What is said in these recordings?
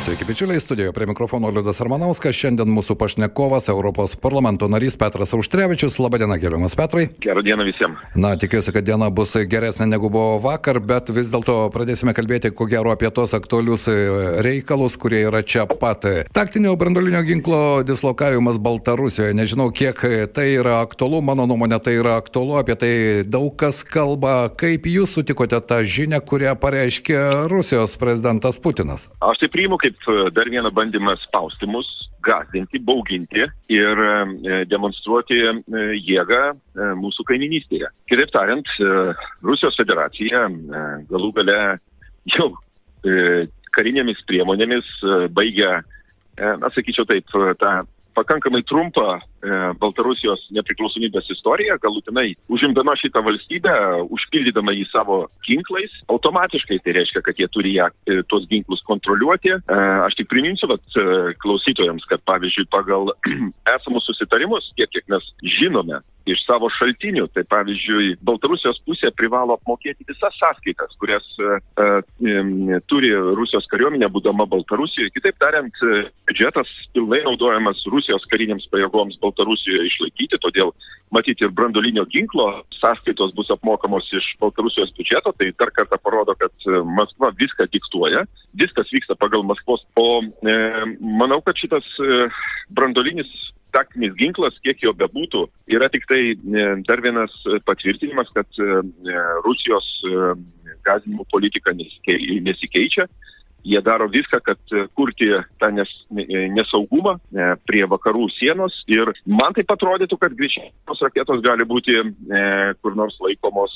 Sveiki, bičiuliai, studijoje prie mikrofono Liudas Armanauskas. Šiandien mūsų pašnekovas Europos parlamento narys Petras Auštrevičius. Labadiena, gerbiamas Petrai. Gerą dieną visiems. Na, tikiuosi, kad diena bus geresnė negu buvo vakar, bet vis dėlto pradėsime kalbėti, ko gero, apie tos aktualius reikalus, kurie yra čia pat. Taktinio brandolinio ginklo dislokavimas Baltarusijoje. Nežinau, kiek tai yra aktualu, mano nuomonė tai yra aktualu, apie tai daug kas kalba. Kaip jūs sutikote tą žinią, kurią pareiškė Rusijos prezidentas Putinas? Aš tai priimu kaip kaip dar vieną bandymą spausti mus, gazdinti, bauginti ir demonstruoti jėgą mūsų kaiminystėje. Kitaip tariant, Rusijos federacija galų gale jau karinėmis priemonėmis baigia, na sakyčiau taip, tą pakankamai trumpą Baltarusijos nepriklausomybės istoriją, galutinai užimdama šitą valstybę, užpildydama jį savo ginklais, automatiškai tai reiškia, kad jie turi ją, tuos ginklus kontroliuoti. Aš tik priminsiu vat, klausytojams, kad pavyzdžiui pagal esamus susitarimus, tiek kiek mes žinome iš savo šaltinių, tai pavyzdžiui Baltarusijos pusė privalo apmokėti visas sąskaitas, kurias uh, um, turi Rusijos kariuomenė būdama Baltarusijoje. Kitaip tariant, biudžetas pilnai naudojamas Rusijos karinėms pajėgoms Baltarusijoje išlaikyti, todėl matyti ir brandolinio ginklo sąskaitos bus apmokamos iš Baltarusijos biudžeto, tai dar kartą parodo, kad Maskva viską diktuoja, viskas vyksta pagal Maskvos. O e, manau, kad šitas e, brandolinis taktinis ginklas, kiek jo bebūtų, yra tik tai e, dar vienas patvirtinimas, kad e, Rusijos e, gazinimo politika nesikeičia jie daro viską, kad kurti tą nes, nesaugumą prie vakarų sienos. Ir man tai atrodytų, kad greičiausios raketos gali būti e, kur nors laikomos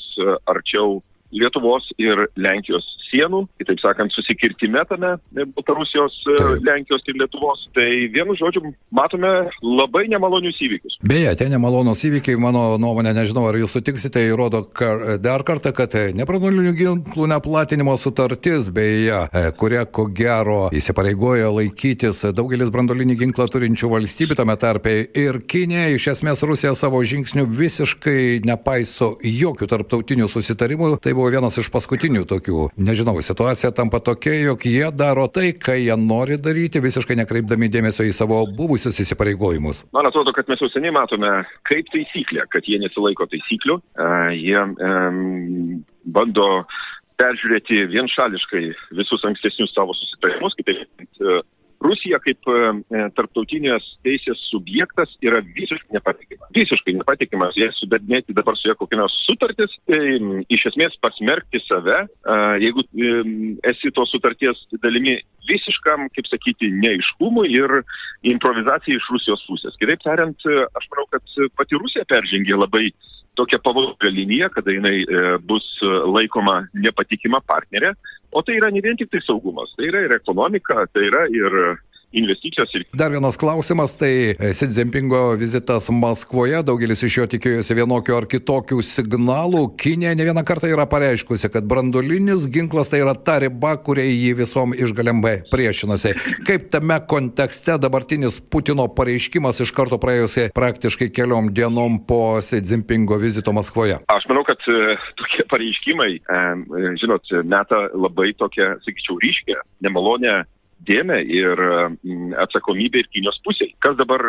arčiau Lietuvos ir Lenkijos sienų, kitaip sakant, susikirtime tame Baltarusijos, Taip. Lenkijos ir Lietuvos. Tai vienu žodžiu, matome labai nemalonius įvykius. Beje, tie nemalonus įvykiai, mano nuomonė, nežinau, ar jūs sutiksite, įrodo kar, dar kartą, kad nebranduolinių ginklų neplatinimo sutartis, beje, kuria ko gero įsipareigojo laikytis daugelis branduolinį ginklą turinčių valstybių, tame tarpe ir Kinė, iš esmės Rusija savo žingsnių visiškai nepaiso jokių tarptautinių susitarimų. Tai buvo vienas iš paskutinių tokių. Nežinau, situacija tampa tokia, jog jie daro tai, ką jie nori daryti, visiškai nekreipdami dėmesio į savo buvusius įsipareigojimus. Man atrodo, kad mes jau seniai matome, kaip taisyklė, kad jie nesilaiko taisyklių. Uh, jie um, bando peržiūrėti vienšališkai visus ankstesnius savo susitarimus, kitaip uh, Rusija kaip e, tarptautinės teisės subjektas yra visiškai nepatikima. Visiškai nepatikima. Jei sudarinėti dabar su ja kokią nors sutartis, tai iš esmės pasmerkti save, e, jeigu e, esi tos sutarties dalimi visiškam, kaip sakyti, neiškumui ir improvizacijai iš Rusijos pusės. Kitaip tariant, aš manau, kad pati Rusija peržengė labai tokia pavojinga linija, kada jinai e, bus laikoma nepatikima partnerė, o tai yra ne vien tik tai saugumas, tai yra ir ekonomika, tai yra ir investicijos. Ir... Dar vienas klausimas, tai Xi Jinpingo vizitas Maskvoje, daugelis iš jo tikėjosi vienokių ar kitokių signalų. Kinė ne vieną kartą yra pareiškusi, kad brandolinis ginklas tai yra ta riba, kuriai jį visom išgalimbai priešinasi. Kaip tame kontekste dabartinis Putino pareiškimas iš karto praėjusi praktiškai keliom dienom po Xi Jinpingo vizito Maskvoje? Aš manau, kad e, tokie pareiškimai, e, žinot, meta labai tokią, sakyčiau, ryškę, nemalonę dėmę ir atsakomybę ir Kinijos pusėje. Kas dabar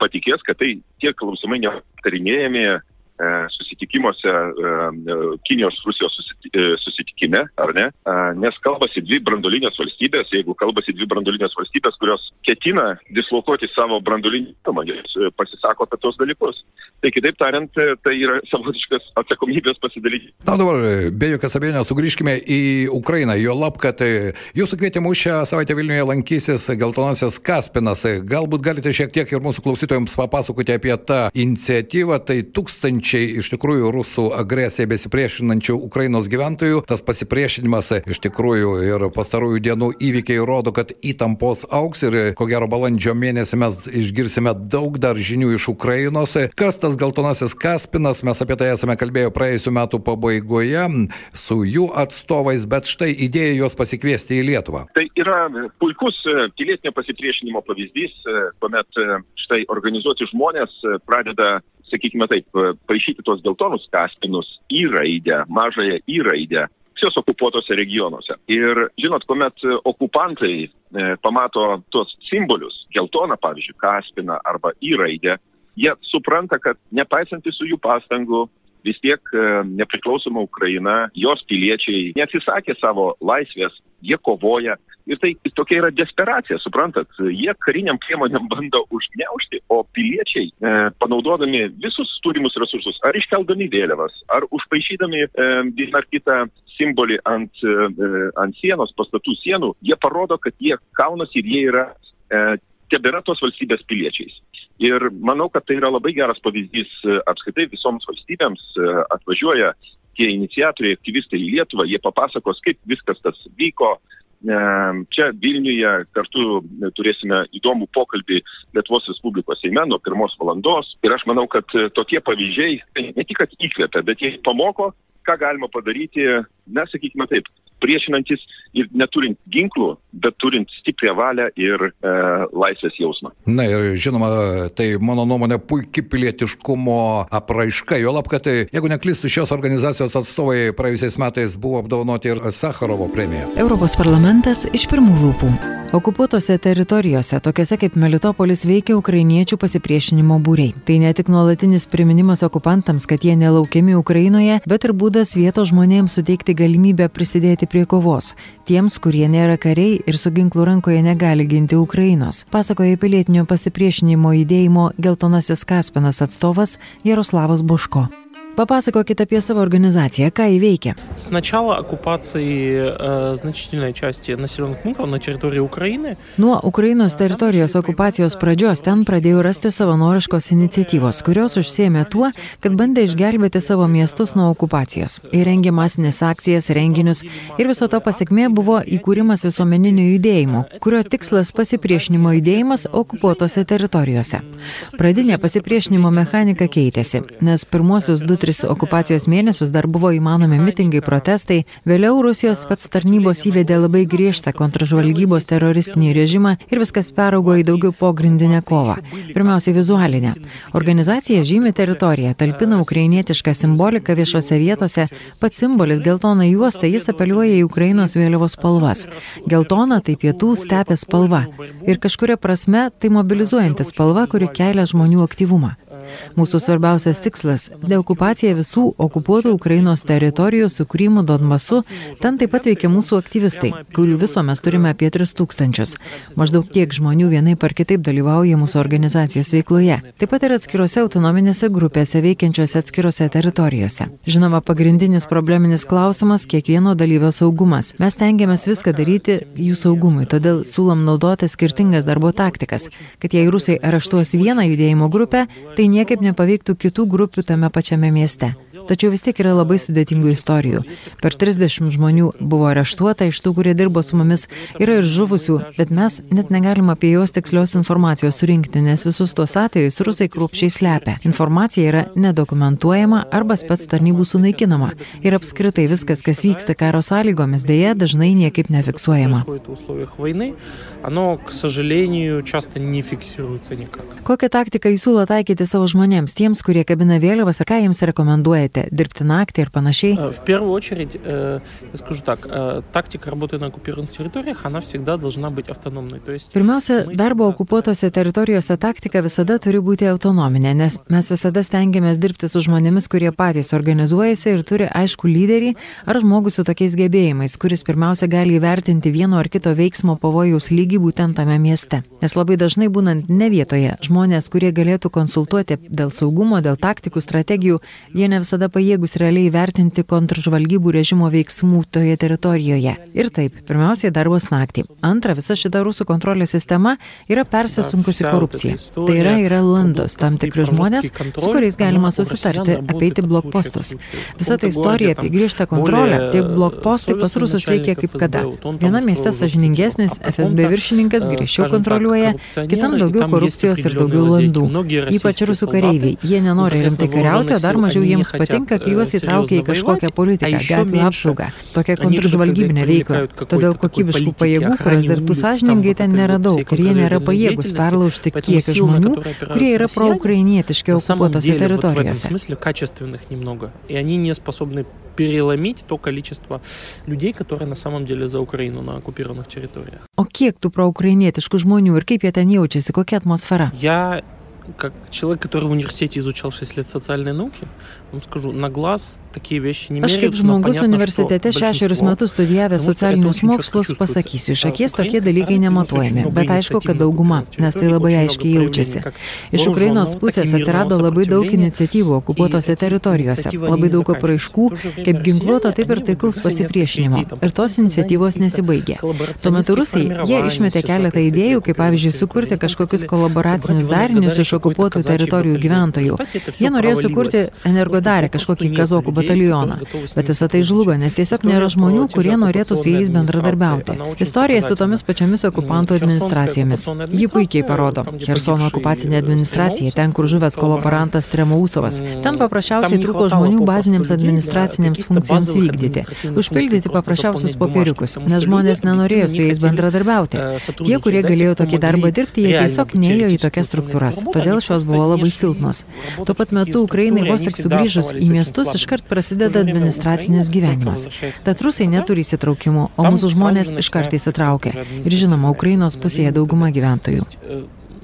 patikės, kad tai tie klausimai neaptarinėjami susitikimuose e, Kinijos Rusijos e, susitikime, ar ne? Nes kalbasi dvi brandolinės valstybės, jeigu kalbasi dvi brandolinės valstybės, kurios ketina dislokuoti savo brandolinį įmonės, pasisako apie tos dalykus. Tai kitaip tariant, tai yra savotiškas atsakomybės pasidalyti. Na dabar, be jokios abejonės, sugrįžkime į Ukrainą. Jo lab, kad jūsų kvietimu šią savaitę Vilniuje lankysis Geltonasis Kaspinas. Galbūt galite šiek tiek ir mūsų klausytojams papasakoti apie tą iniciatyvą. Tai tūkstančiai tūkstančiai iš tikrųjų rusų agresija besipriešinančių Ukrainos gyventojų. Tas pasipriešinimas iš tikrųjų ir pastarųjų dienų įvykiai rodo, kad įtampos auks ir ko gero balandžio mėnesį mes išgirsime daug dar žinių iš Ukrainos. Kas tas geltonasis Kaspinas, mes apie tai esame kalbėję praėjusiu metu pabaigoje su jų atstovais, bet štai idėja juos pasikviesti į Lietuvą. Tai yra puikus pilietinio pasipriešinimo pavyzdys, kuomet štai organizuoti žmonės pradeda sakykime taip, paaišyti tos geltonus kaspinus į raidę, mažąją į raidę, Rusijos okupuotose regionuose. Ir žinot, kuomet okupantai e, pamato tuos simbolius, geltoną, pavyzdžiui, kaspiną arba į raidę, jie supranta, kad nepaisant visų jų pastangų, vis tiek e, nepriklausoma Ukraina, jos piliečiai neatsisakė savo laisvės, jie kovoja. Ir tai tokia yra desperacija, suprantat, jie kariniam priemonėm bando užgneušti, o piliečiai, e, panaudodami visus turimus resursus, ar iškeldami vėliavas, ar užpašydami e, vieną ar kitą simbolį ant, e, ant sienos, pastatų sienų, jie parodo, kad jie kaunasi ir jie yra e, tebėra tos valstybės piliečiais. Ir manau, kad tai yra labai geras pavyzdys e, apskaitai visoms valstybėms e, atvažiuoja tie iniciatoriai, aktyvistai į Lietuvą, jie papasakos, kaip viskas tas vyko. E, čia Vilniuje kartu turėsime įdomų pokalbį Lietuvos Respublikos Seime nuo pirmos valandos. Ir aš manau, kad tokie pavyzdžiai ne tik įkvepia, bet jie pamoko, ką galima padaryti, na, sakykime taip, priešinantis ir neturint ginklų, bet turint stiprią valią ir e, laisvės jausmą. Na ir žinoma, tai mano nuomonė puikiai pilietiškumo apraiška, jo lab, kad tai, jeigu neklistų šios organizacijos atstovai praėjusiais metais buvo apdovanoti ir Sakarovo premiją. Europos parlamentas iš pirmų lūpų. Okupuotose teritorijose, tokiuose kaip Melitopolis, veikia ukrainiečių pasipriešinimo būriai. Tai ne tik nuolatinis priminimas okupantams, kad jie nelaukiami Ukrainoje, bet ir būdas vietos žmonėms suteikti galimybę prisidėti prie kovos. Tiems, kurie nėra kariai ir su ginklu rankoje negali ginti Ukrainos, pasakoja pilietinio pasipriešinimo judėjimo Geltonasis Kaspinas atstovas Jaroslavas Buško. Papasakokit apie savo организацию, ką įveikia. С начала оккупации э, значительной части населенных пунктов на территории Украины. Nuo Ukrainos teritorijos okupacijos pradžios ten pradėjo rasti savanoriškos iniciatyvos, kurios užsėmė tuo, kad bandė išgelbėti savo miestus nuo okupacijos. Įrengė masinės akcijas, renginius ir viso to pasiekmė buvo įkūrimas visuomeninio judėjimo, kurio tikslas pasipriešinimo judėjimas okupuotose teritorijose. Pradinė pasipriešinimo mechanika keitėsi, nes pirmuosius du tris okupacijos mėnesius dar buvo įmanomi mitingai, protestai, vėliau Rusijos pats tarnybos įvedė labai griežtą kontražvalgybos teroristinį režimą ir viskas peraugo į daugiau pogrindinę kovą. Pirmiausia, vizualinę. Organizacija žymi teritoriją, talpina ukrainietišką simboliką viešose vietose, pats simbolis geltona juosta, jis apeliuoja į Ukrainos vėliavos spalvas. Geltona tai pietų stepės spalva. Ir kažkuria prasme tai mobilizuojanti spalva, kuri kelia žmonių aktyvumą. Mūsų svarbiausias tikslas - deokupacija visų okupuotų Ukrainos teritorijų su Krymu Donbasu. Ten taip pat veikia mūsų aktyvistai, kurių viso mes turime apie 3000. Maždaug tiek žmonių vienai par kitaip dalyvauja mūsų organizacijos veikloje. Taip pat ir atskirose autonominėse grupėse veikiančiose atskirose teritorijose. Žinoma, pagrindinis probleminis klausimas - kiekvieno dalyvio saugumas. Mes tengiamės viską daryti jų saugumui, todėl siūlom naudoti skirtingas darbo taktikas, kad jei rusai areštuos vieną judėjimo grupę, tai niekaip nepaveiktų kitų grupių tame pačiame mieste. Tačiau vis tiek yra labai sudėtingų istorijų. Per 30 žmonių buvo areštuota, iš tų, kurie dirbo su mumis, yra ir žuvusių, bet mes net negalime apie juos tikslios informacijos surinkti, nes visus tuos atvejus rusai kruopščiai slepia. Informacija yra nedokumentuojama arba spets tarnybų sunaikinama. Ir apskritai viskas, kas vyksta karo sąlygomis, dėja dažnai niekaip nefiksuojama. Kokią taktiką jūs siūlo taikyti savo žmonėms, tiems, kurie kabina vėliavas ir ką jiems rekomenduojate? dirbti naktį ir panašiai? В первую очередь, я скажу так, тактика работы на оккупированных территориях, она всегда должна быть автономной. То есть Pirmiausia, darbo okupuotose teritorijose taktika visada turi būti autonominė, nes mes visada stengiamės dirbti su žmonėmis, kurie patys organizuojasi ir turi aišku lyderį ar žmogų su tokiais gebėjimais, kuris pirmiausia gali įvertinti vieno ar kito veiksmo pavojaus lygį būtent tame mieste. Nes labai dažnai būnant ne vietoje, žmonės, kurie galėtų konsultuoti dėl saugumo, dėl taktikų, strategijų, jie ne visada visada pajėgus realiai vertinti kontržvalgybų režimo veiksmų toje teritorijoje. Ir taip, pirmiausiai darbas naktį. Antra, visa šita rusų kontrolės sistema yra persisunkusi korupcija. Tai yra, yra landos, tam tikri žmonės, su kuriais galima susitarti, apeiti blokpostus. Visa ta istorija apie griežtą kontrolę, tie blokpostai pas rusus veikia kaip kada. Viena mieste sažiningesnis, FSB viršininkas griežčiau kontroliuoja, kitam daugiau korupcijos ir daugiau landų. Ypač rusų kareiviai. Jie nenori rimtai kariauti, o dar mažiau jiems patinka, kai juos įtraukia į kažkokią politiką, gatvių apsaugą, tokią kontržvalgybinę veiklą. Todėl kokybiškų pajėgų, kurios dirbtų sąžiningai, ten nėra daug ir jie nėra pajėgus perlaužti kiekį žmonių, kurie yra proukrainietiški okupuotose teritorijose. И они не способны переломить то количество людей, которые на самом деле за Украину на оккупированных территориях. O kiek tų proukrainietiškų žmonių ir kaip jie ten jaučiasi, kokia atmosfera? Я как человек, который в университете изучал 6 лет социальной науки, вам скажу, на глаз такие вещи не Aš kaip žmogus universitete šešerius metus studijavęs socialinius mokslus pasakysiu, iš akies tokie dalykai nematuojami, bet aišku, kad dauguma, nes tai labai aiškiai jaučiasi. Iš Ukrainos pusės atsirado labai daug iniciatyvų okupuotose teritorijose, labai daug apraiškų, kaip ginkluoto, taip ir taikaus pasipriešinimo. Ir tos iniciatyvos nesibaigė. Tuo metu rusai, jie išmetė keletą idėjų, kaip pavyzdžiui, sukurti kažkokius kolaboracinius darinius iš okupuotų teritorijų gyventojų. Jie norėjo sukurti energodarę, kažkokį kazokų batalioną. Bet visą tai žlugo, nes tiesiog nėra žmonių, kurie norėtų su jais bendradarbiauti. Istorija su tomis pačiomis okupantų administracijomis. Ji puikiai parodo. Hersono okupacinė administracija, ten, kur žuvęs kolaborantas Tremausovas. Ten paprasčiausiai trūko žmonių bazinėms administracinėms funkcijoms vykdyti. Užpildyti paprasčiausius popieriukus, nes žmonės nenorėjo su jais bendradarbiauti. Tie, kurie galėjo tokį darbą dirbti, jie tiesiog neėjo į tokias struktūras todėl šios buvo labai silpnos. Tuo pat metu Ukrainai vos tik sugrįžus į miestus iškart prasideda administracinis gyvenimas. Tad rusai neturi įsitraukimų, o mūsų žmonės iškart įsitraukia. Ir žinoma, Ukrainos pusėje dauguma gyventojų.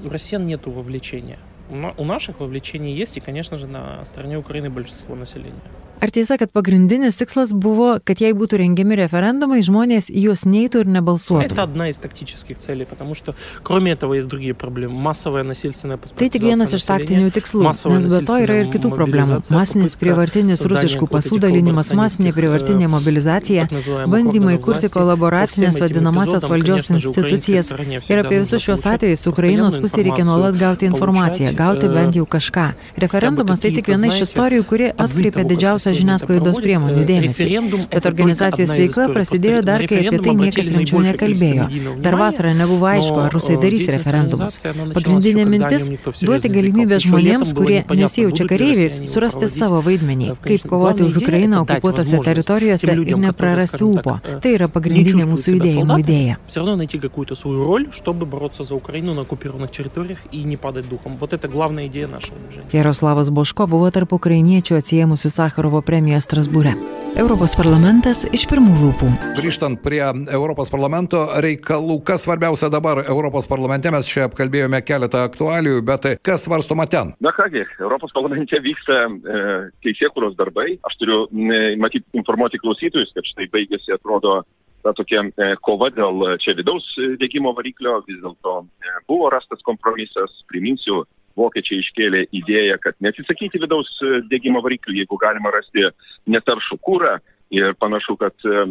Россиян нету вовлечения. У наших вовлечение есть, и, конечно же, на стороне Украины большинство населения. Ar tiesa, kad pagrindinis tikslas buvo, kad jei būtų rengiami referendumai, žmonės į juos neitų ir nebalsuotų? Это одна из тактических целей, потому что кроме этого есть другие проблемы. Массовая насильственная Tai tik vienas iš taktinių tikslų, nes be to yra ir kitų problemų. Masinis prievartinis rusiškų pasų dalinimas, masinė prievartinė mobilizacija, bandymai kurti kolaboracinės vadinamasias valdžios institucijas ir apie visus šios atvejus Ukrainos pusė reikia nuolat gauti informaciją, gauti bent jau kažką. Referendumas tai tik viena iš istorijų, kuri atkreipia didžiausią visą žiniasklaidos priemonių dėmesį. Bet organizacijos veikla prasidėjo dar, kai apie tai niekas rimčiau nekalbėjo. Dar vasarą nebuvo aišku, ar rusai darys referendumus. Pagrindinė mintis - duoti galimybę žmonėms, kurie nesijaučia kareiviais, surasti savo vaidmenį, kaip kovoti už Ukrainą okupuotose teritorijose ir neprarasti ūpo. Tai yra pagrindinė mūsų judėjimo idėja. Все равно найти какую-то свою роль, чтобы бороться за Украину на оккупированных территориях и не падать духом. Вот это главная идея нашего движения. Jaroslavas Boško buvo tarp ukrainiečių atsiemusių Sakarovo Sakarovo premiją Strasbūre. Europos parlamentas iš pirmų lūpų. Grįžtant prie Europos parlamento reikalų, kas svarbiausia dabar Europos parlamente, mes čia apkalbėjome keletą aktualijų, bet kas svarstoma ten? Na kągi, Europos parlamente vyksta e, teisėkuros darbai. Aš turiu, e, matyt, informuoti klausytojus, kad štai baigėsi, atrodo, ta tokia e, kova dėl čia vidaus dėgymo variklio, vis dėlto e, buvo rastas kompromisas, priminsiu, vokiečiai iškėlė idėją, kad neatsisakyti vidaus e, degimo variklių, jeigu galima rasti netaršų kūrą. Ir panašu, kad e,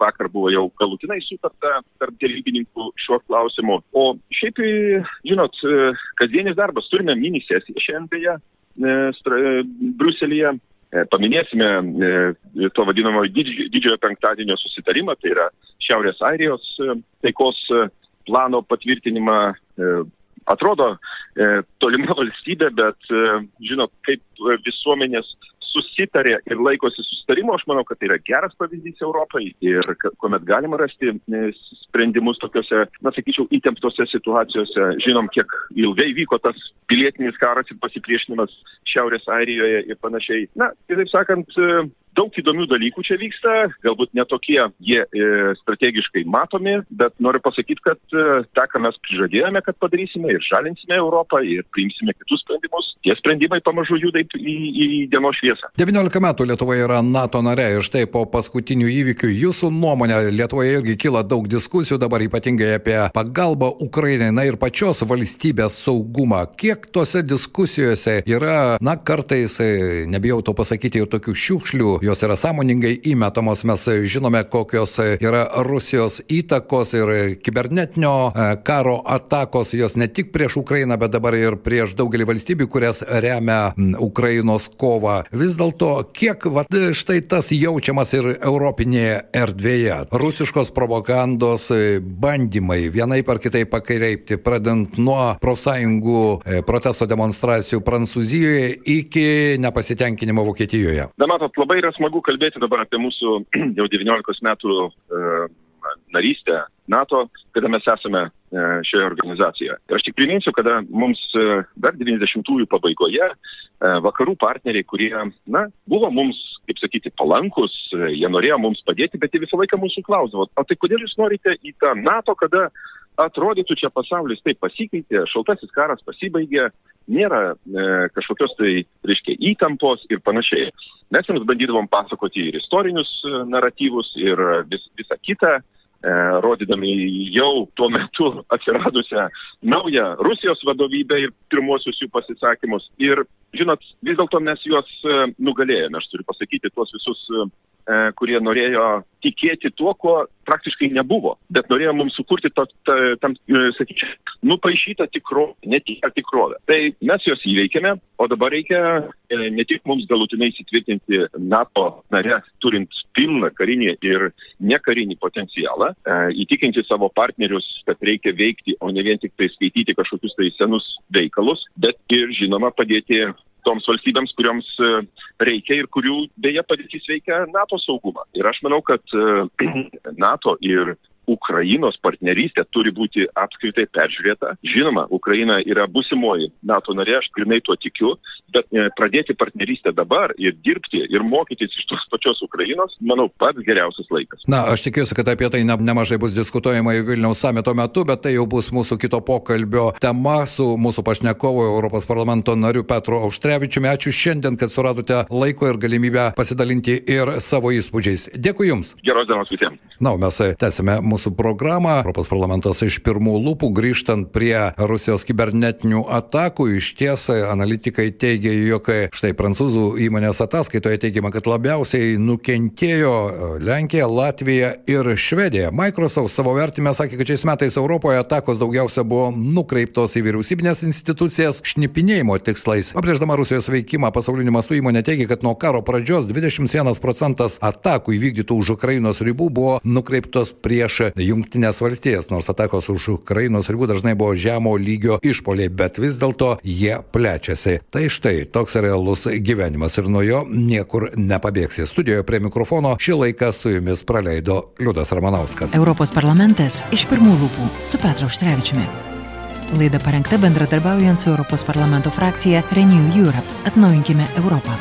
vakar buvo jau galutinai sutarta tarp dėrybininkų šiuo klausimu. O šiaip, e, žinot, kasdienis darbas, turime mini sesiją šiandien beje Bruselėje. Paminėsime to vadinamojo didžiojo penktadienio susitarimą, tai yra Šiaurės Airijos taikos plano patvirtinimą atrodo e, tolima valstybė, bet e, žinot, kaip visuomenės susitarė ir laikosi susitarimo, aš manau, kad tai yra geras pavyzdys Europai ir kuomet galima rasti e, sprendimus tokiuose, na sakyčiau, įtemptose situacijose. Žinom, kiek ilgai vyko tas pilietinis karas ir pasipriešinimas Šiaurės Airijoje ir panašiai. Na, kitaip sakant, daug įdomių dalykų čia vyksta, galbūt netokie jie e, strategiškai matomi, bet noriu pasakyti, kad e, tą, ką mes prižadėjome, kad padarysime ir žalinsime Europą ir priimsime kitus sprendimus, tie sprendimai pamažu juda į, į, į dienos šviesą. 19 metų Lietuva yra NATO nare ir štai po paskutinių įvykių jūsų nuomonė Lietuvoje irgi kyla daug diskusijų dabar ypatingai apie pagalbą Ukrainai, na ir pačios valstybės saugumą. Kiek tose diskusijose yra, na kartais, e, nebijau to pasakyti, ir tokių šiukšlių, jos yra sąmoningai įmetamos, mes žinome, kokios yra Rusijos įtakos ir kibernetinio e, karo atakos, jos ne tik prieš Ukrainą, bet dabar ir prieš daugelį valstybių, kurias remia Ukrainos kovą. Vis dėlto, kiek va, štai tas jaučiamas ir europinėje erdvėje. Rusiškos propagandos e, bandymai vienaip ar kitaip pakreipti, pradant nuo profsąjungų e, protesto demonstracijų Prancūzijoje iki nepasitenkinimo Vokietijoje. Na, matot, labai yra smagu kalbėti dabar apie mūsų jau 19 metų e, narystę NATO, kada mes esame e, šioje organizacijoje. Ir aš tik priminsiu, kada mums e, dar 90-ųjų pabaigoje vakarų partneriai, kurie, na, buvo mums, kaip sakyti, palankus, jie norėjo mums padėti, bet jie visą laiką mūsų klausdavo, o tai kodėl jūs norite į tą NATO, kada atrodytų čia pasaulis taip pasikeitė, šaltasis karas pasibaigė, nėra e, kažkokios tai, reiškia, įtampos ir panašiai. Mes jiems bandydavom pasakoti ir istorinius naratyvus, ir vis, visą kitą, E, rodydami jau tuo metu atsiradusią naują Rusijos vadovybę ir pirmosius jų pasisakymus. Ir, žinot, vis dėlto mes juos e, nugalėjome, aš turiu pasakyti, tuos visus, e, kurie norėjo tikėti tuo, ko praktiškai nebuvo, bet norėjo mums sukurti to, to, tam, sakyčiau, nupaišytą tikrovę, netikrą tikrovę. Tai mes juos įveikėme, o dabar reikia ne tik mums galutinai įsitvirtinti NATO nare, turint pilną karinį ir nekarinį potencialą, e, įtikinti savo partnerius, kad reikia veikti, o ne vien tik tai skaityti kažkokius tai senus veikalus, bet ir žinoma padėti toms valstybėms, kurioms e, reikia ir kurių beje padėtys veikia NATO saugumą. Ir aš manau, kad e, NATO ir Ukrainos partnerystė turi būti apskritai peržiūrėta. Žinoma, Ukraina yra busimoji NATO narė, aš grinai tuo tikiu, bet e, pradėti partnerystę dabar ir dirbti ir mokytis iš tos pačios Ukrainos, manau, pats geriausias laikas. Na, aš tikiuosi, kad apie tai ne, nemažai bus diskutuojama į Vilniaus samito metu, bet tai jau bus mūsų kito pokalbio tema su mūsų pašnekovu Europos parlamento nariu Petru Auštrevičiumi. Ačiū šiandien, kad suradote laiko ir galimybę pasidalinti ir savo įspūdžiais. Dėkui Jums. Geros dienos visiems. Na, mes tęsime mūsų programą. Europos parlamentas iš pirmų lūpų grįžtant prie Rusijos kibernetinių atakų. Iš ties analitikai teigia, jog štai prancūzų įmonės ataskaitoje teigiama, kad labiausiai nukentėjo Lenkija, Latvija ir Švedija. Microsoft savo vertimę sakė, kad šiais metais Europoje atakos daugiausia buvo nukreiptos į vyriausybinės institucijas šnipinėjimo tikslais. Pabrėždama Rusijos veikimą pasauliniu mastu įmonė teigia, kad nuo karo pradžios 21 procentas atakų įvykdytų už Ukrainos ribų buvo nukreiptos prieš Junktinės valstijas, nors atakos už Ukrainos ribų dažnai buvo žemo lygio išpoliai, bet vis dėlto jie plečiasi. Tai štai toks realus gyvenimas ir nuo jo niekur nepabėgsi. Studijoje prie mikrofono šį laiką su jumis praleido Liudas Ramanauskas. Europos parlamentas iš pirmų lūpų su Petru Užtrevičiumi. Laida parengta bendradarbiaujant su Europos parlamento frakcija Renew Europe. Atnaujinkime Europą.